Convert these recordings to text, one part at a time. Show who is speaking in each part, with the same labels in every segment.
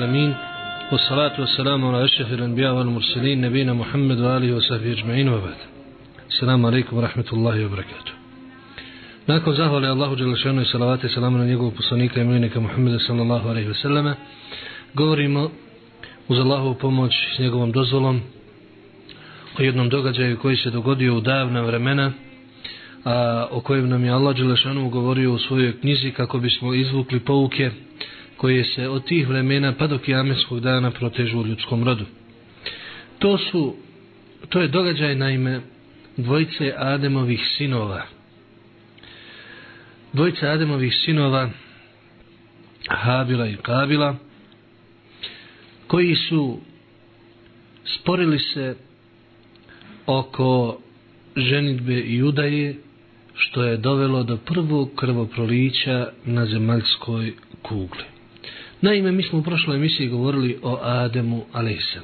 Speaker 1: العالمين والصلاة والسلام على أشرف الأنبياء والمرسلين نبينا محمد وآله وصحبه أجمعين وبعد السلام عليكم ورحمة الله وبركاته Nakon zahvale Allahu Đelešanu i salavate salama na njegovog poslanika i milenika Muhammeda sallallahu alaihi ve selleme, govorimo uz Allahovu pomoć s njegovom dozvolom o jednom događaju koji se dogodio u davna vremena, a o kojem nam je Allah Đelešanu govorio u svojoj knjizi kako bismo izvukli pouke koje se od tih vremena pa do kiametskog dana protežu u ljudskom rodu. To su, to je događaj naime dvojice Ademovih sinova. Dvojice Ademovih sinova Habila i Kabila koji su sporili se oko ženitbe i udaje što je dovelo do prvog krvoprolića na zemaljskoj kugli. Naime, mi smo u prošloj emisiji govorili o Ademu a.s.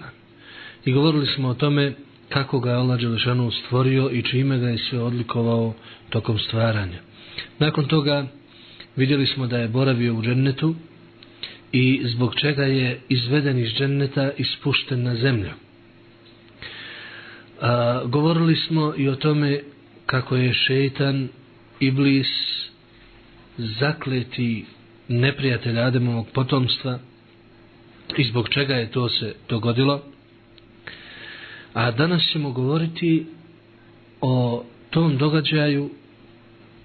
Speaker 1: I govorili smo o tome kako ga je Allah Đelešanu stvorio i čime ga je sve odlikovao tokom stvaranja. Nakon toga vidjeli smo da je boravio u džennetu i zbog čega je izveden iz dženneta i spušten na zemlju. A, govorili smo i o tome kako je šeitan iblis zakleti neprijatelja Ademovog potomstva i zbog čega je to se dogodilo. A danas ćemo govoriti o tom događaju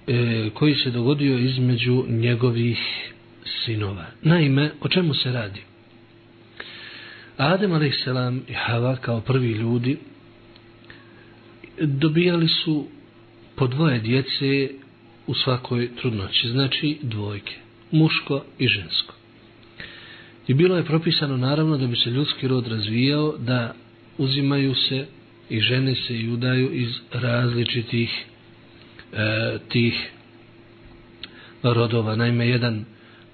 Speaker 1: e, koji se dogodio između njegovih sinova. Naime, o čemu se radi? Adem a.s. i Hava kao prvi ljudi dobijali su po dvoje djece u svakoj trudnoći, znači dvojke, muško i žensko. I bilo je propisano naravno da bi se ljudski rod razvijao da uzimaju se i žene se i udaju iz različitih e, tih rodova. Naime, jedan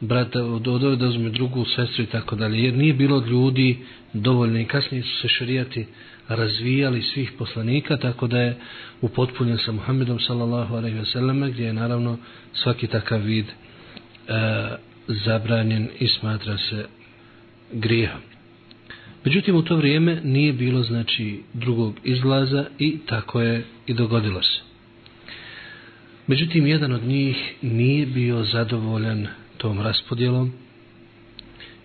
Speaker 1: brat od odove da uzme drugu sestru i tako dalje. Jer nije bilo ljudi dovoljno i kasnije su se šarijati razvijali svih poslanika, tako da je upotpunjen sa Muhammedom sallallahu alaihi ve selleme, gdje je naravno svaki takav vid e, zabranjen i smatra se grijehom. Međutim, u to vrijeme nije bilo znači drugog izlaza i tako je i dogodilo se. Međutim, jedan od njih nije bio zadovoljan tom raspodjelom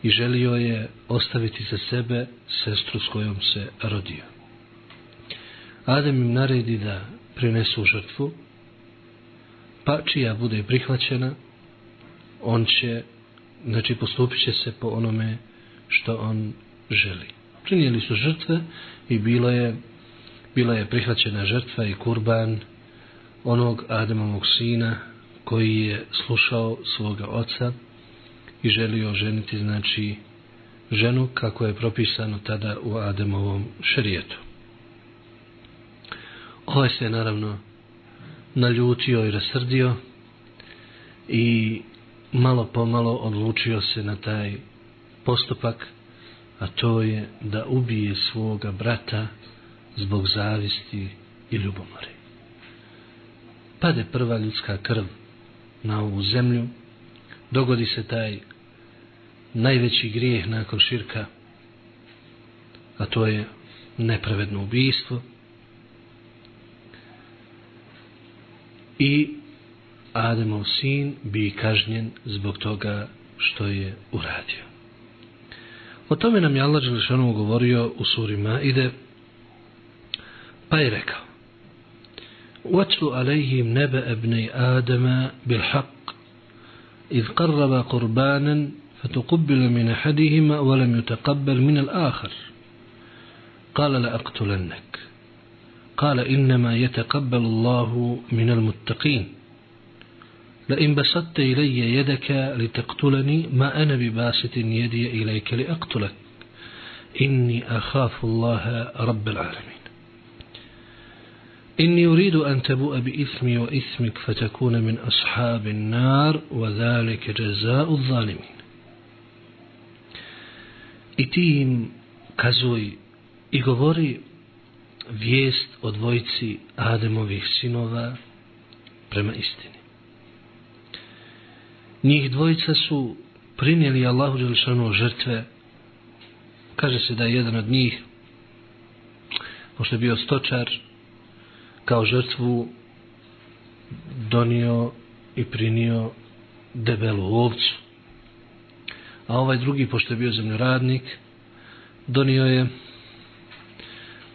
Speaker 1: i želio je ostaviti za sebe sestru s kojom se rodio. Adem im naredi da prinesu žrtvu, pa čija bude prihvaćena, on će, znači postupit će se po onome što on želi. Prinijeli su žrtve i bila je, bila je prihvaćena žrtva i kurban onog Ademovog sina koji je slušao svoga oca i želio ženiti, znači, ženu kako je propisano tada u Ademovom šerijetu. Ovaj se naravno naljutio i rasrdio i malo pomalo odlučio se na taj postupak, a to je da ubije svoga brata zbog zavisti i ljubomore. Pade prva ljudska krv na ovu zemlju, dogodi se taj najveći grijeh nakon širka, a to je nepravedno ubijstvo, i Ademov sin bi kažnjen zbog toga što je uradio. O tome nam je Allah Đelešanu govorio u suri Maide, pa je rekao وَاتْلُ عَلَيْهِمْ نَبَأَ ابْنِ آدَمَ بِالْحَقِّ إِذْ قَرَّبَ قُرْبَانًا فتقبل من أحدهما ولم يتقبل من الآخر قال لأقتلنك قال إنما يتقبل الله من المتقين لئن بسطت إلي يدك لتقتلني ما أنا بباسط يدي إليك لأقتلك. إني أخاف الله رب العالمين. إني أريد أن تبوء بإثمي وإثمك فتكون من أصحاب النار وذلك جزاء الظالمين. إتيم كزوي إغوري vijest o dvojici Ademovih sinova prema istini. Njih dvojica su primjeli Allahu Đelšanu žrtve kaže se da je jedan od njih, pošto je bio stočar, kao žrtvu donio i prinio debelu ovcu. A ovaj drugi, pošto je bio zemljoradnik, donio je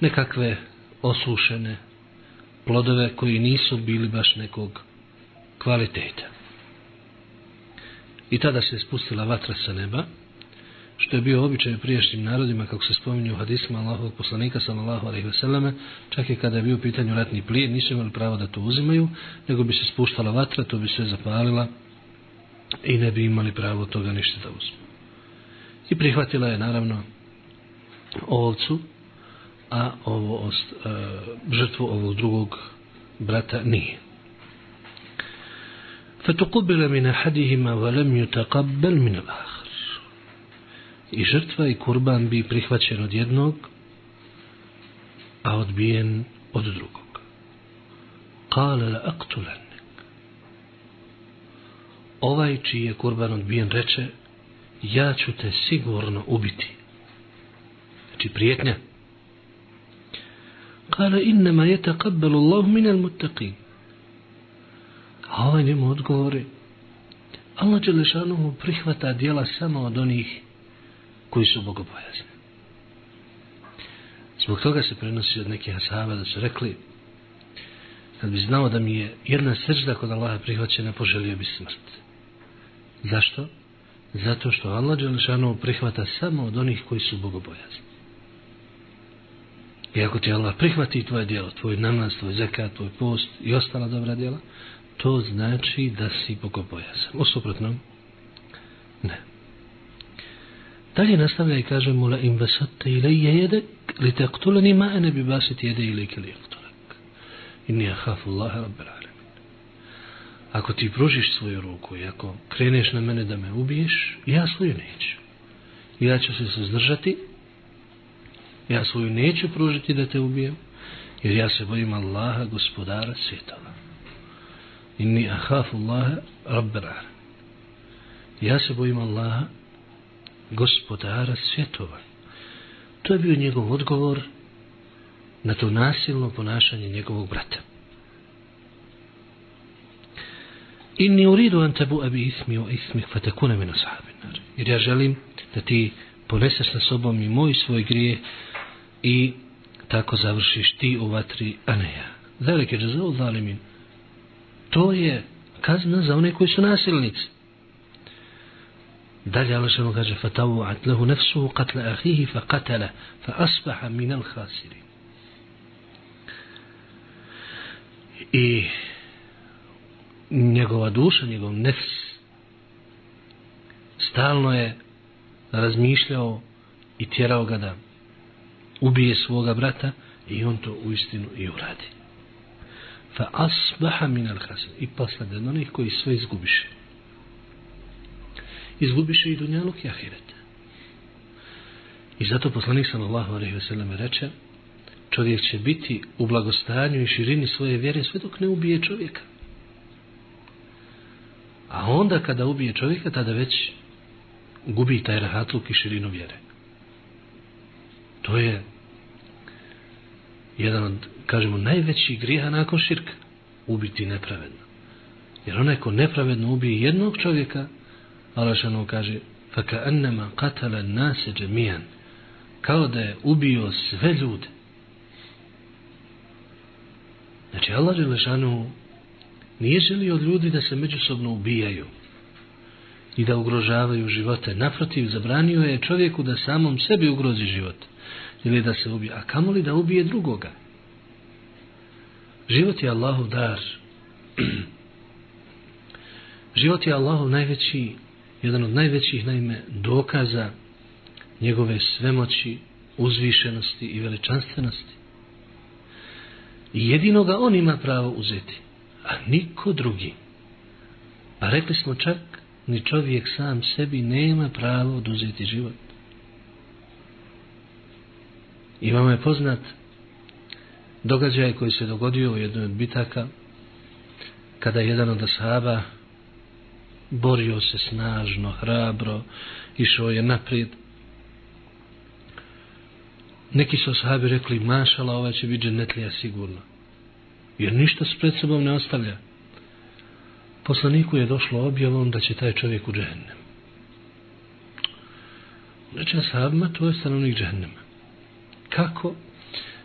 Speaker 1: nekakve osušene plodove koji nisu bili baš nekog kvaliteta. I tada se spustila vatra sa neba, što je bio običaj u priješnjim narodima, kako se spominju u hadisima Allahovog poslanika, sallallahu alaihi veseleme, čak i kada je bio u pitanju ratni plijen, nisu imali pravo da to uzimaju, nego bi se spuštala vatra, to bi sve zapalila i ne bi imali pravo toga ništa da uzmu. I prihvatila je, naravno, ovcu, a ovo ost, e, žrtvu ovog drugog brata nije. فتقبل من أحدهما ولم يتقبل من الآخر i žrtva i kurban bi prihvaćen od jednog a odbijen od drugog kale la aktulenik ovaj čiji je kurban odbijen reče ja ću te sigurno ubiti znači prijetnja kale innama je taqabbalu Allah minel muttaqin a ovaj njemu odgovori Allah Đelešanohu prihvata dijela samo od onih koji su bogobojazni. Zbog toga se prenosi od nekih ashaba da su rekli kad bi znao da mi je jedna srđda kod Allaha prihvaćena, poželio bi smrt. Zašto? Zato što Allah Đelešanovu prihvata samo od onih koji su bogobojazni. I ako ti Allah prihvati tvoje djelo, tvoj namaz, tvoj zekat, tvoj post i ostala dobra djela, to znači da si bogobojazan. U suprotnom, ne. Dalje nastavlja i kaže mu la in basatta ilayya jedek li taqtulani ma ana bi basit yadi ilayka li aqtulak. Inni ahafu Allahe rabbul alamin. Ako ti pružiš svoju ruku i ako kreneš na mene da me ubiješ, ja svoju neću. Ja ću se suzdržati. Ja svoju neću pružiti da te ubijem, jer ja se bojim Allaha, gospodara svjetova. Inni akhafu Allah rabbul. Ja se bojim Allaha, gospodara svjetova. To je bio njegov odgovor na to nasilno ponašanje njegovog brata. Inni uridu an tabu abi ismi o ismih fatakune minu sahabinar. Jer ja želim da ti poneseš sa sobom i moj svoj grije i tako završiš ti u vatri, a ne ja. Zalike džazavu zalimin. To je kazna za one koji su nasilnici. Dalje Allah što kaže fatavu'at لَهُ نَفْسُهُ qatla akhihi fa qatala fa asbaha min al khasirin. I njegova duša, njegov nefs stalno je razmišljao i tjerao ga da ubije svoga brata i on to u istinu i uradi. Fa asbaha min al khasirin. I poslede onih koji sve izgubiše izgubiše i dunjaluk i ahiret. I zato poslanik sallallahu alejhi ve sellem reče čovjek će biti u blagostanju i širini svoje vjere sve dok ne ubije čovjeka. A onda kada ubije čovjeka, tada već gubi taj rahatluk i širinu vjere. To je jedan od, kažemo, najvećih grija nakon širka. Ubiti nepravedno. Jer onaj ko nepravedno ubije jednog čovjeka, Allah kaže faka annama qatala nase džemijan kao da je ubio sve ljude znači Allah Želešanu nije želio od ljudi da se međusobno ubijaju i da ugrožavaju živote naprotiv zabranio je čovjeku da samom sebi ugrozi život ili da se ubije a kamoli da ubije drugoga život je Allahov dar život je Allahov najveći jedan od najvećih naime dokaza njegove svemoći, uzvišenosti i veličanstvenosti. I jedino ga on ima pravo uzeti, a niko drugi. Pa rekli smo čak, ni čovjek sam sebi nema pravo oduzeti život. I vama je poznat događaj koji se dogodio u jednoj od bitaka, kada jedan od ashaba borio se snažno, hrabro, išao je naprijed. neki su ashabi rekli, mašala, ova će biti dženetlija sigurno. Jer ništa s pred sobom ne ostavlja. Poslaniku je došlo objavom da će taj čovjek u džennem. Reče znači, ashabima, to je stanovnik džennema. Kako?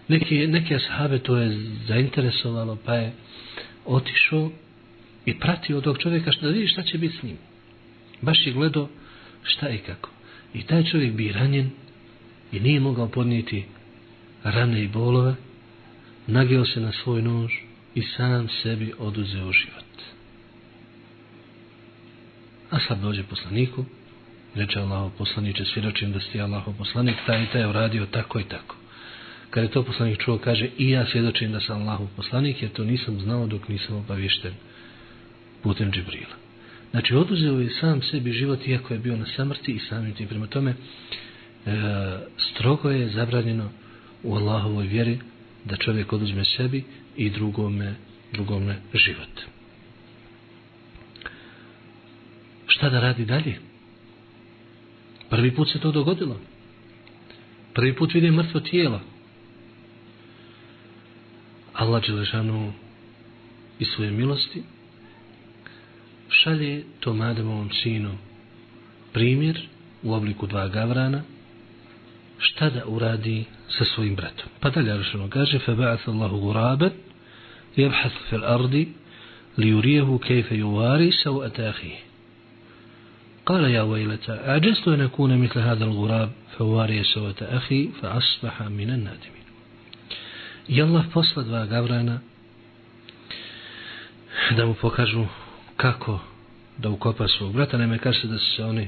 Speaker 1: Neki, neke sahabe to je zainteresovalo, pa je otišao i pratio tog čovjeka što da vidi šta će biti s njim. Baš je gledao šta i kako. I taj čovjek bi ranjen i nije mogao podnijeti rane i bolove, nagio se na svoj nož i sam sebi oduzeo život. A sad dođe poslaniku, reče Allaho poslaniče, svjedočim da ste Allaho poslanik, taj i taj uradio tako i tako. Kada je to poslanik čuo, kaže, i ja svjedočim da sam Allahov poslanik, jer to nisam znao dok nisam obavješten putem Džibrila. Znači, oduzeo je sam sebi život, iako je bio na samrti i samim tim. Prema tome, e, strogo je zabranjeno u Allahovoj vjeri da čovjek oduzme sebi i drugome, drugome život. Šta da radi dalje? Prvi put se to dogodilo. Prvi put vidi mrtvo tijelo. Allah Đelešanu i svoje milosti šalje tom Ademovom sinu primjer u obliku dva gavrana šta da uradi sa svojim bratom. Pa dalje Đelešanu kaže فَبَعَثَ اللَّهُ غُرَابًا يَبْحَثُ فِي الْأَرْضِ لِيُرِيهُ كَيْفَ يُوَارِ سَوْءَةَ أَخِيهِ قال يا ويلتا أعجزت أن أكون مثل هذا الغراب فواري سوة أخي فأصبح من النادمين I Allah posla dva gavrana da mu pokažu kako da ukopa svog brata. Naime, kaže se da su se oni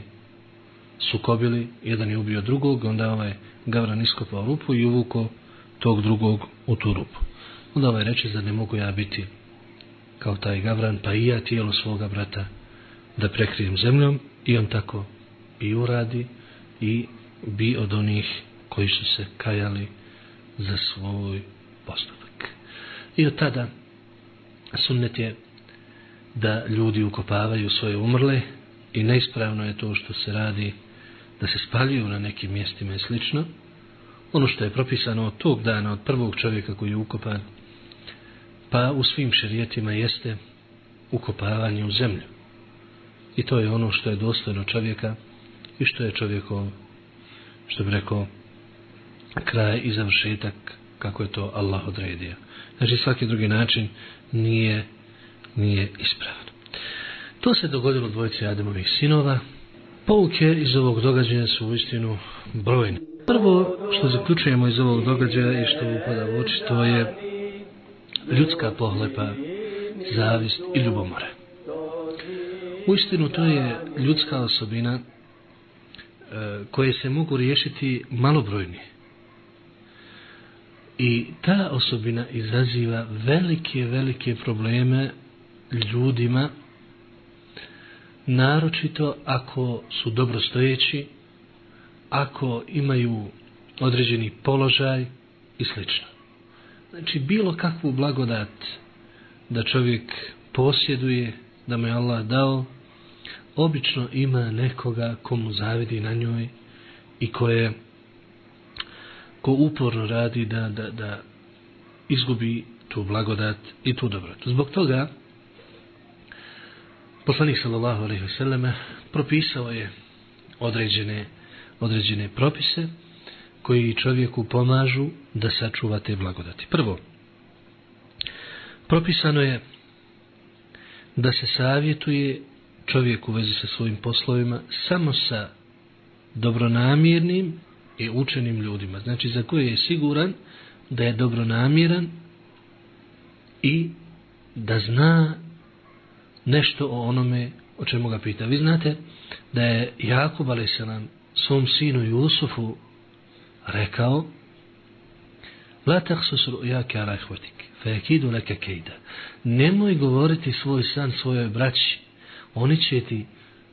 Speaker 1: sukobili, jedan je ubio drugog, onda ovaj gavran iskopao rupu i uvuko tog drugog u tu rupu. Onda ovaj reče da ne mogu ja biti kao taj gavran, pa i ja tijelo svoga brata da prekrijem zemljom i on tako i uradi i bi od onih koji su se kajali za svoj postupak. I od tada sunnet je da ljudi ukopavaju svoje umrle i neispravno je to što se radi da se spaljuju na nekim mjestima i slično. Ono što je propisano od tog dana, od prvog čovjeka koji je ukopan, pa u svim šerijetima jeste ukopavanje u zemlju. I to je ono što je dostojno čovjeka i što je čovjekov, što bi rekao, kraj i završetak kako je to Allah odredio. Znači svaki drugi način nije, nije ispravan. To se dogodilo dvojici Ademovih sinova. Pouke iz ovog događaja su u istinu brojne. Prvo što zaključujemo iz ovog događaja i što upada u oči, to je ljudska pohlepa, zavist i ljubomora. U istinu to je ljudska osobina e, koje se mogu riješiti malobrojni. I ta osobina izaziva velike, velike probleme ljudima, naročito ako su dobrostojeći, ako imaju određeni položaj i sl. Znači, bilo kakvu blagodat da čovjek posjeduje, da mu je Allah dao, obično ima nekoga komu zavidi na njoj i koje ko uporno radi da, da, da izgubi tu blagodat i tu dobrotu. Zbog toga poslanik sallallahu alejhi ve selleme propisao je određene određene propise koji čovjeku pomažu da sačuva te blagodati. Prvo, propisano je da se savjetuje čovjek u vezi sa svojim poslovima samo sa dobronamjernim i učenim ljudima. Znači za koje je siguran da je dobronamjeran i da zna nešto o onome o čemu ga pita. Vi znate da je Jakub a.s. svom sinu Jusufu rekao La tahsus ru'jake ala ihvatik, fe akidu leke kejda. Nemoj govoriti svoj san svojoj braći, oni će ti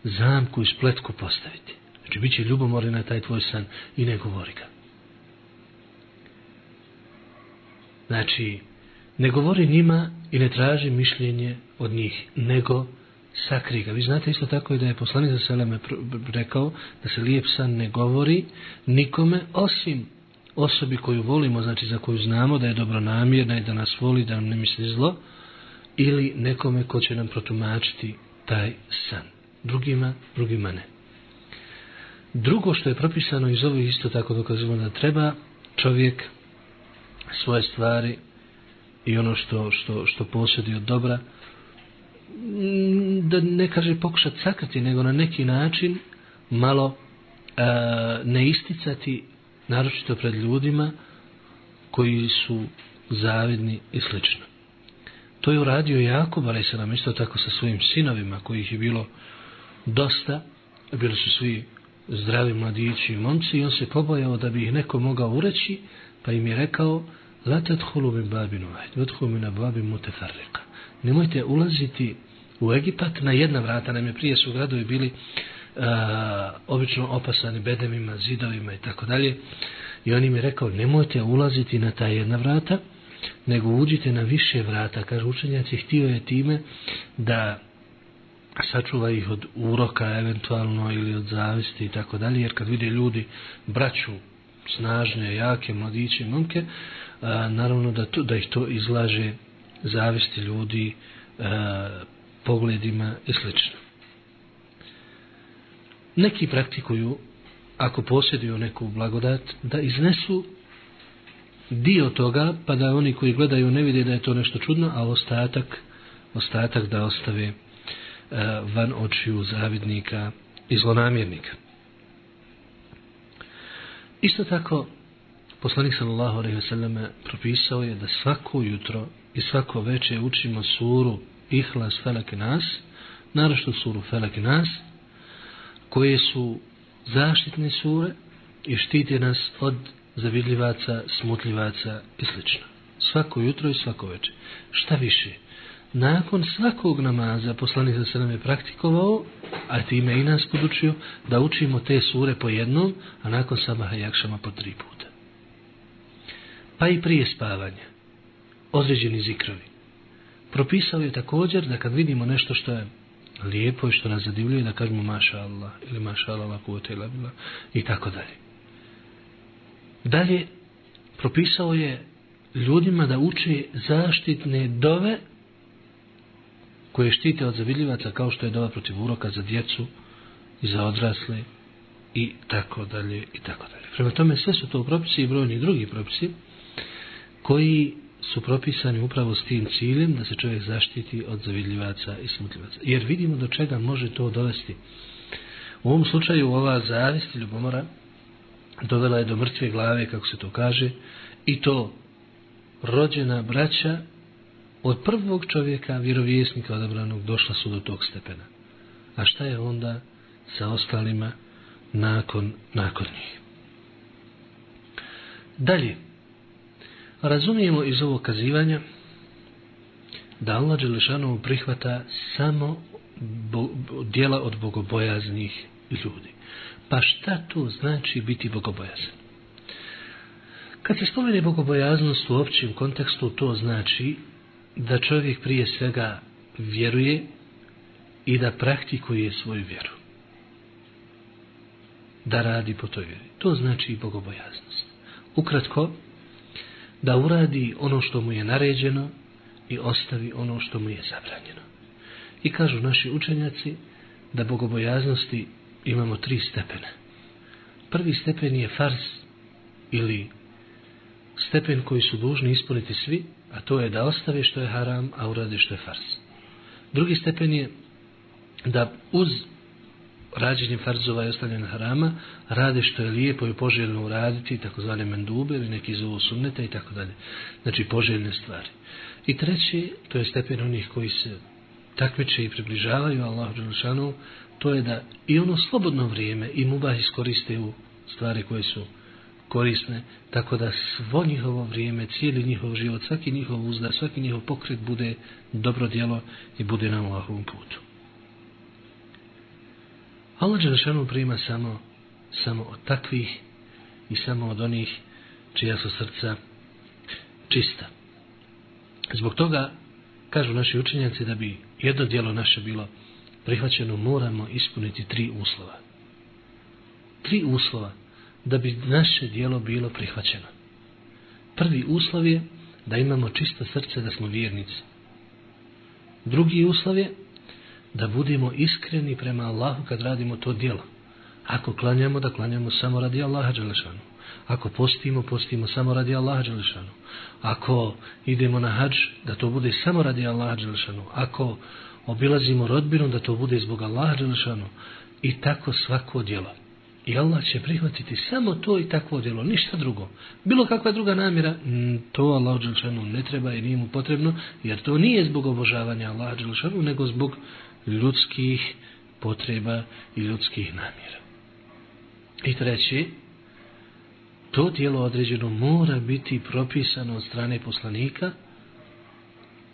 Speaker 1: zamku i spletku postaviti. Znači, bit će ljubomorni na taj tvoj san i ne govori ga. Znači, ne govori njima i ne traži mišljenje od njih, nego sakri ga. Vi znate isto tako i da je poslanik za Seleme rekao da se lijep san ne govori nikome osim osobi koju volimo, znači za koju znamo da je dobronamjerna i da nas voli, da nam ne misli zlo, ili nekome ko će nam protumačiti taj san. Drugima, drugima ne. Drugo što je propisano iz ovih isto tako dokazujemo da treba čovjek svoje stvari i ono što, što, što posjedi od dobra da ne kaže pokušati sakrati nego na neki način malo e, ne isticati naročito pred ljudima koji su zavidni i slično. To je uradio Jakub, ali se nam isto tako sa svojim sinovima, kojih je bilo dosta, bili su svi zdravi mladići i momci, i on se pobojao da bi ih neko mogao ureći, pa im je rekao, la tadhulu min babin wahid, wadkhulu min abwabin mutafarriqa. Nemojte ulaziti u Egipat na jedna vrata, nam je prije su gradovi bili uh, obično opasani bedemima, zidovima i tako dalje. I on im je rekao, nemojte ulaziti na ta jedna vrata, nego uđite na više vrata. Kaže učenjaci, htio je time da sačuva ih od uroka eventualno ili od zavisti i tako dalje, jer kad vide ljudi braću snažne, jake, mladiće, momke, a, naravno da, to, da ih to izlaže zavisti ljudi a, pogledima i sl. Neki praktikuju, ako posjeduju neku blagodat, da iznesu dio toga, pa da oni koji gledaju ne vide da je to nešto čudno, a ostatak, ostatak da ostave E, van očiju zavidnika i zlonamjernika. Isto tako, poslanik sallallahu alaihi ve selleme propisao je da svako jutro i svako veče učimo suru Ihlas, Felak Nas, narošto suru Felak Nas, koje su zaštitne sure i štite nas od zavidljivaca, smutljivaca i sl. Svako jutro i svako večer. Šta više? Nakon svakog namaza poslanik za se nam je praktikovao, a time i nas podučio, da učimo te sure po jednom, a nakon sabaha i akšama po tri puta. Pa i prije spavanja. Određeni zikrovi. Propisao je također da kad vidimo nešto što je lijepo i što nas zadivljuje, da kažemo maša Allah ili maša Allah i tako dalje. Dalje, propisao je ljudima da uče zaštitne dove koje štite od zavidljivaca kao što je dova protiv uroka za djecu i za odrasle i tako dalje i tako dalje. Prema tome sve su to propisi i brojni drugi propisi koji su propisani upravo s tim ciljem da se čovjek zaštiti od zavidljivaca i smutljivaca. Jer vidimo do čega može to dovesti. U ovom slučaju ova zavist i ljubomora dovela je do mrtve glave, kako se to kaže, i to rođena braća od prvog čovjeka, vjerovjesnika odabranog, došla su do tog stepena. A šta je onda sa ostalima nakon, nakon njih? Dalje, razumijemo iz ovog kazivanja da Allah Đelešanovu prihvata samo bo, dijela od bogobojaznih ljudi. Pa šta to znači biti bogobojazan? Kad se spomene bogobojaznost u općem kontekstu, to znači da čovjek prije svega vjeruje i da praktikuje svoju vjeru. Da radi po toj vjeri. To znači bogobojaznost. Ukratko, da uradi ono što mu je naređeno i ostavi ono što mu je zabranjeno. I kažu naši učenjaci da bogobojaznosti imamo tri stepene. Prvi stepen je fars ili stepen koji su dužni ispuniti svi, a to je da ostavi što je haram, a uradi što je fars. Drugi stepen je da uz rađenje farzova i ostavljanje harama radi što je lijepo i poželjno uraditi, takozvane mendube ili neki zovu sunnete i tako dalje. Znači poželjne stvari. I treći, to je stepen onih koji se takmiče i približavaju Allahu Đelšanu, to je da i ono slobodno vrijeme i mubah iskoriste u stvari koje su korisne, tako da svo njihovo vrijeme, cijeli njihov život, svaki njihov uzda, svaki njihov pokret bude dobro djelo i bude na Allahovom putu. Allah Đelešanu prima samo, samo od takvih i samo od onih čija su srca čista. Zbog toga, kažu naši učenjaci, da bi jedno dijelo naše bilo prihvaćeno, moramo ispuniti tri uslova. Tri uslova da bi naše dijelo bilo prihvaćeno. Prvi uslov je da imamo čisto srce da smo vjernici. Drugi uslov je da budemo iskreni prema Allahu kad radimo to dijelo. Ako klanjamo, da klanjamo samo radi Allaha Đelešanu. Ako postimo, postimo samo radi Allaha Đelešanu. Ako idemo na hađ, da to bude samo radi Allaha Đelešanu. Ako obilazimo rodbinu, da to bude zbog Allaha Đelešanu. I tako svako djelo. I Allah će prihvatiti samo to i takvo djelo, ništa drugo. Bilo kakva druga namjera, to Allah Đelšanu ne treba i nije mu potrebno, jer to nije zbog obožavanja Allah Đelšanu, nego zbog ljudskih potreba i ljudskih namjera. I treći, to tijelo određeno mora biti propisano od strane poslanika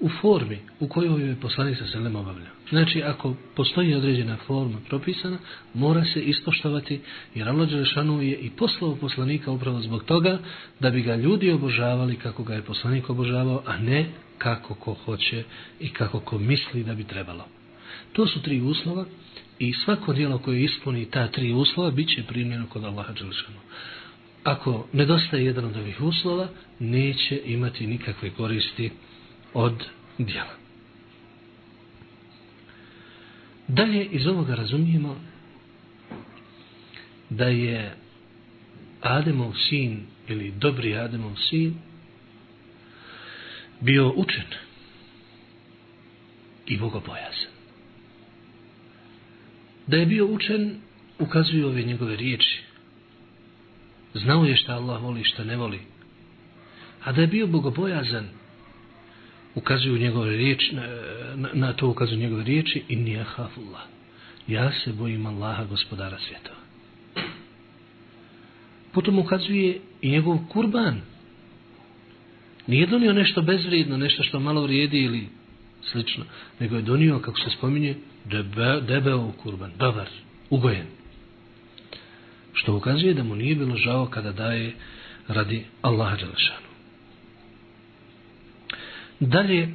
Speaker 1: u formi u kojoj je poslanik sa selem obavljao. Znači, ako postoji određena forma propisana, mora se ispoštovati, jer Allah Đelešanu je i poslao poslanika upravo zbog toga da bi ga ljudi obožavali kako ga je poslanik obožavao, a ne kako ko hoće i kako ko misli da bi trebalo. To su tri uslova i svako dijelo koje ispuni ta tri uslova bit će primljeno kod Allaha Đelešanu. Ako nedostaje jedan od ovih uslova, neće imati nikakve koristi od djela. Dalje iz ovoga razumijemo da je Ademov sin ili dobri Ademov sin bio učen i bogobojazan. Da je bio učen ukazuju ove njegove riječi. Znao je šta Allah voli šta ne voli. A da je bio bogobojazan ukazuju njegove riječi, na, na, na to ukazuju njegove riječi i nije hafullah. Ja se bojim Allaha gospodara svijeta. Potom ukazuje i njegov kurban. Nije donio nešto bezvrijedno, nešto što malo vrijedi ili slično, nego je donio, kako se spominje, debe, debeo kurban, dobar, ugojen. Što ukazuje da mu nije bilo žao kada daje radi Allaha Đelešanu. Dalje,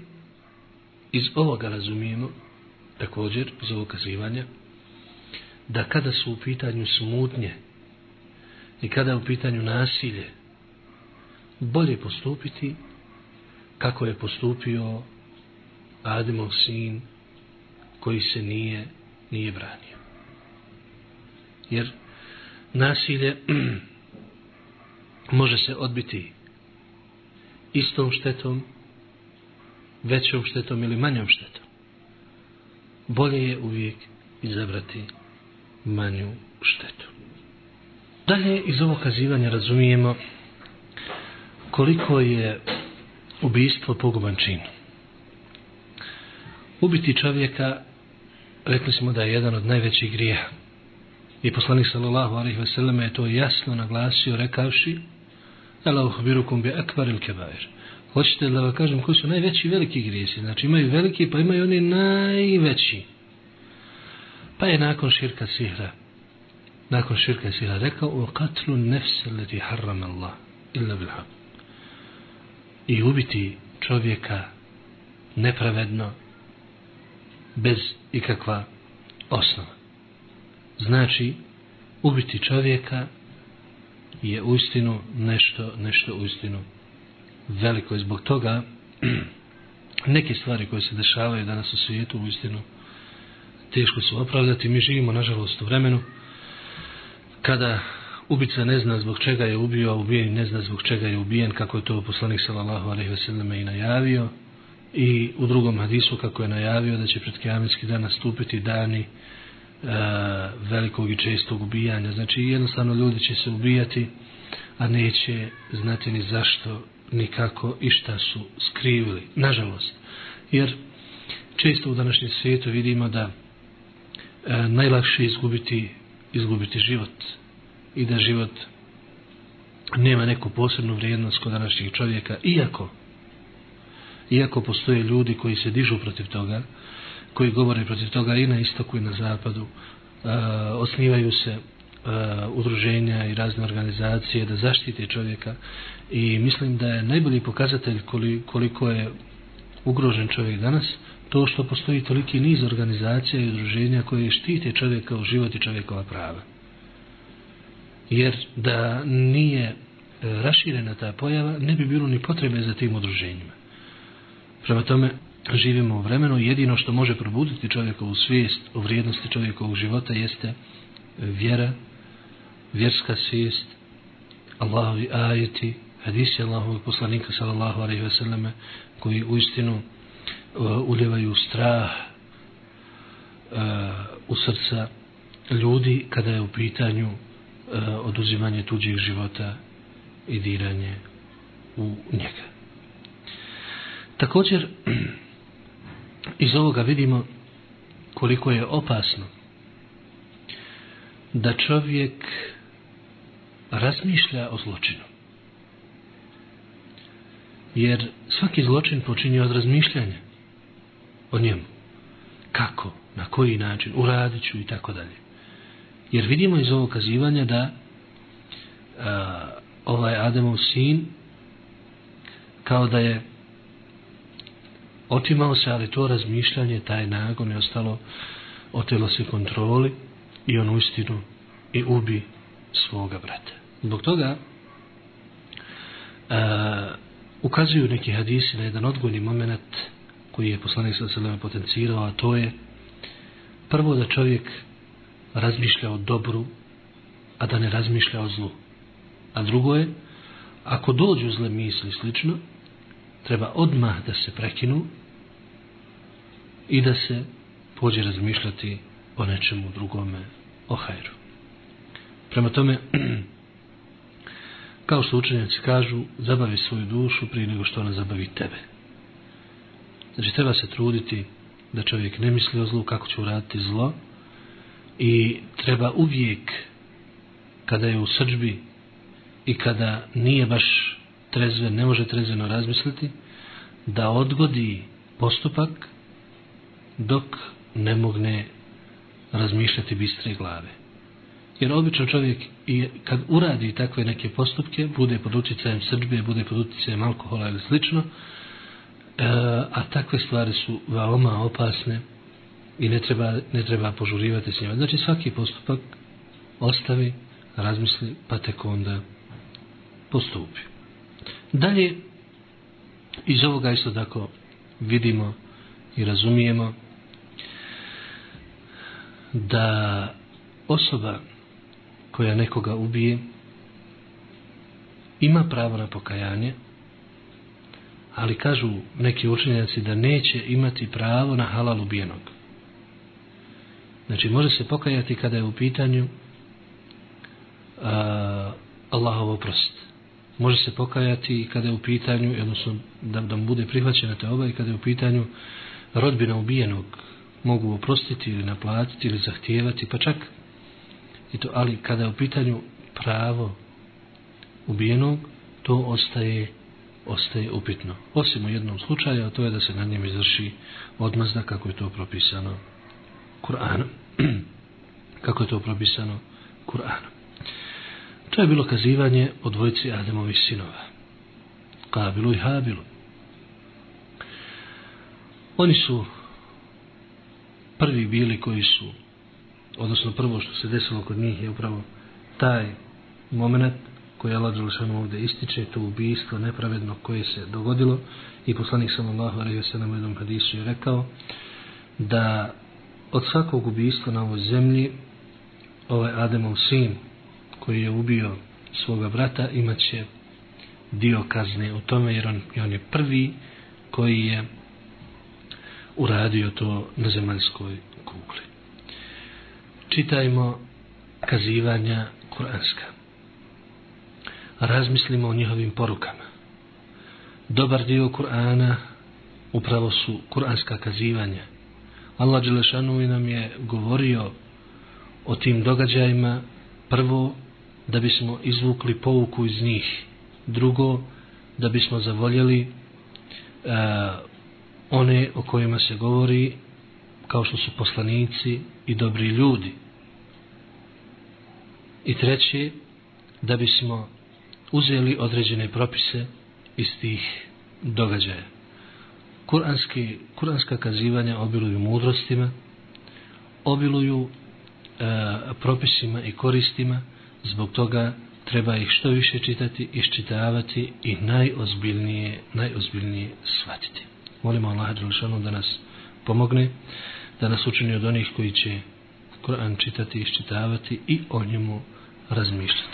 Speaker 1: iz ovoga razumijemo, također, iz ovog kazivanja, da kada su u pitanju smutnje i kada je u pitanju nasilje, bolje postupiti kako je postupio Ademov sin koji se nije, nije branio. Jer nasilje može se odbiti istom štetom većom štetom ili manjom štetom. Bolje je uvijek izabrati manju štetu. Dalje iz ovog kazivanja razumijemo koliko je ubijstvo poguban čin. Ubiti čovjeka, rekli smo da je jedan od najvećih grijeha. I poslanik sallallahu alaihi ve selleme je to jasno naglasio rekavši Ela uhbirukum bi akbar il kebair. Hoćete da vam kažem koji su najveći veliki grijesi? Znači imaju veliki pa imaju oni najveći. Pa je nakon širka sihra nakon širka sihra rekao o katlu nefse leti harram Allah illa bil haq. I ubiti čovjeka nepravedno bez ikakva osnova. Znači, ubiti čovjeka je uistinu nešto, nešto uistinu veliko. I zbog toga neke stvari koje se dešavaju danas u svijetu uistinu teško su opravdati. Mi živimo, nažalost, u vremenu kada ubica ne zna zbog čega je ubio, a ubijen ne zna zbog čega je ubijen, kako je to poslanik sallallahu alaihi ve sellem i najavio. I u drugom hadisu kako je najavio da će pred kiametski dan nastupiti dani e, velikog i čestog ubijanja. Znači jednostavno ljudi će se ubijati, a neće znati ni zašto nikako i šta su skrivili. Nažalost. Jer često u današnjem svijetu vidimo da e, najlakše izgubiti, izgubiti život i da život nema neku posebnu vrijednost kod današnjih čovjeka, iako iako postoje ljudi koji se dižu protiv toga, koji govore protiv toga i na istoku i na zapadu, e, osnivaju se Eh, udruženja i razne organizacije da zaštite čovjeka i mislim da je najbolji pokazatelj koliko je ugrožen čovjek danas to što postoji toliki niz organizacija i udruženja koje štite čovjeka u život i čovjekova prava. jer da nije eh, raširena ta pojava, ne bi bilo ni potrebe za tim udruženjima. Prema tome, živimo u vremenu, jedino što može probuditi čovjekovu svijest o vrijednosti čovjekovog života jeste vjera, vjerska svijest, Allahovi ajeti, hadisi Allahovog poslanika sallallahu alaihi ve selleme, koji u istinu e, uh, uljevaju strah uh, u srca ljudi kada je u pitanju uh, oduzimanje tuđih života i diranje u njega. Također, iz ovoga vidimo koliko je opasno da čovjek razmišlja o zločinu. Jer svaki zločin počinje od razmišljanja o njemu. Kako, na koji način, uradit ću i tako dalje. Jer vidimo iz ovog kazivanja da a, ovaj Ademov sin kao da je otimao se, ali to razmišljanje, taj nagon je ostalo, otelo se kontroli i on uistinu i ubi svoga brata. Zbog toga a, ukazuju neki hadisi na jedan odgojni moment koji je poslanik sa selema potencirao, a to je prvo da čovjek razmišlja o dobru, a da ne razmišlja o zlu. A drugo je, ako dođu zle misli slično, treba odmah da se prekinu i da se pođe razmišljati o nečemu drugome, o hajru. Prema tome, kao što učenjaci kažu, zabavi svoju dušu prije nego što ona zabavi tebe. Znači, treba se truditi da čovjek ne misli o zlu, kako će uraditi zlo, i treba uvijek, kada je u srđbi i kada nije baš trezven, ne može trezveno razmisliti, da odgodi postupak dok ne mogne razmišljati bistre glave. Jer obično čovjek i kad uradi takve neke postupke, bude pod utjecajem srđbe, bude pod utjecajem alkohola ili slično, e, a takve stvari su veoma opasne i ne treba, ne treba požurivati s njima. Znači svaki postupak ostavi, razmisli, pa tek onda postupi. Dalje, iz ovoga isto tako vidimo i razumijemo da osoba koja nekoga ubije ima pravo na pokajanje ali kažu neki učenjaci da neće imati pravo na halal ubijenog. Znači može se pokajati kada je u pitanju uh, Allahov oprost. Može se pokajati i kada je u pitanju odnosno da, da mu bude prihvaćena te oba i kada je u pitanju rodbina ubijenog mogu oprostiti ili naplatiti ili zahtijevati pa čak I to, ali kada je u pitanju pravo ubijenog, to ostaje ostaje upitno. Osim u jednom slučaju, a to je da se na njem izvrši odmazda kako je to propisano Kur'anom. kako je to propisano Kur'anom. To je bilo kazivanje o dvojici Ademovih sinova. Kabilu i Habilu. Oni su prvi bili koji su odnosno prvo što se desilo kod njih je upravo taj moment koji je Allah Đelešanu ovdje ističe, to ubijstvo nepravedno koje se dogodilo. I poslanik sallallahu alaihi wa sallam u jednom hadisu je rekao da od svakog ubijstva na ovoj zemlji ovaj Ademov sin koji je ubio svoga brata imaće dio kazne u tome jer on, on je prvi koji je uradio to na zemaljskoj kugli čitajmo kazivanja kuranska. Razmislimo o njihovim porukama. Dobar dio Kur'ana upravo su kuranska kazivanja. Allah Đelešanu nam je govorio o tim događajima prvo da bismo izvukli pouku iz njih. Drugo, da bismo zavoljeli e, one o kojima se govori kao što su poslanici i dobri ljudi. I treći, da bismo uzeli određene propise iz tih događaja. Kuranski, kuranska kazivanja obiluju mudrostima, obiluju e, propisima i koristima zbog toga treba ih što više čitati, iščitavati i najozbiljnije, najozbiljnije shvatiti. Molimo Allah Đelšanu da nas pomogne, da nas učini od onih koji će Kur'an čitati, iščitavati i o njemu razmišljati.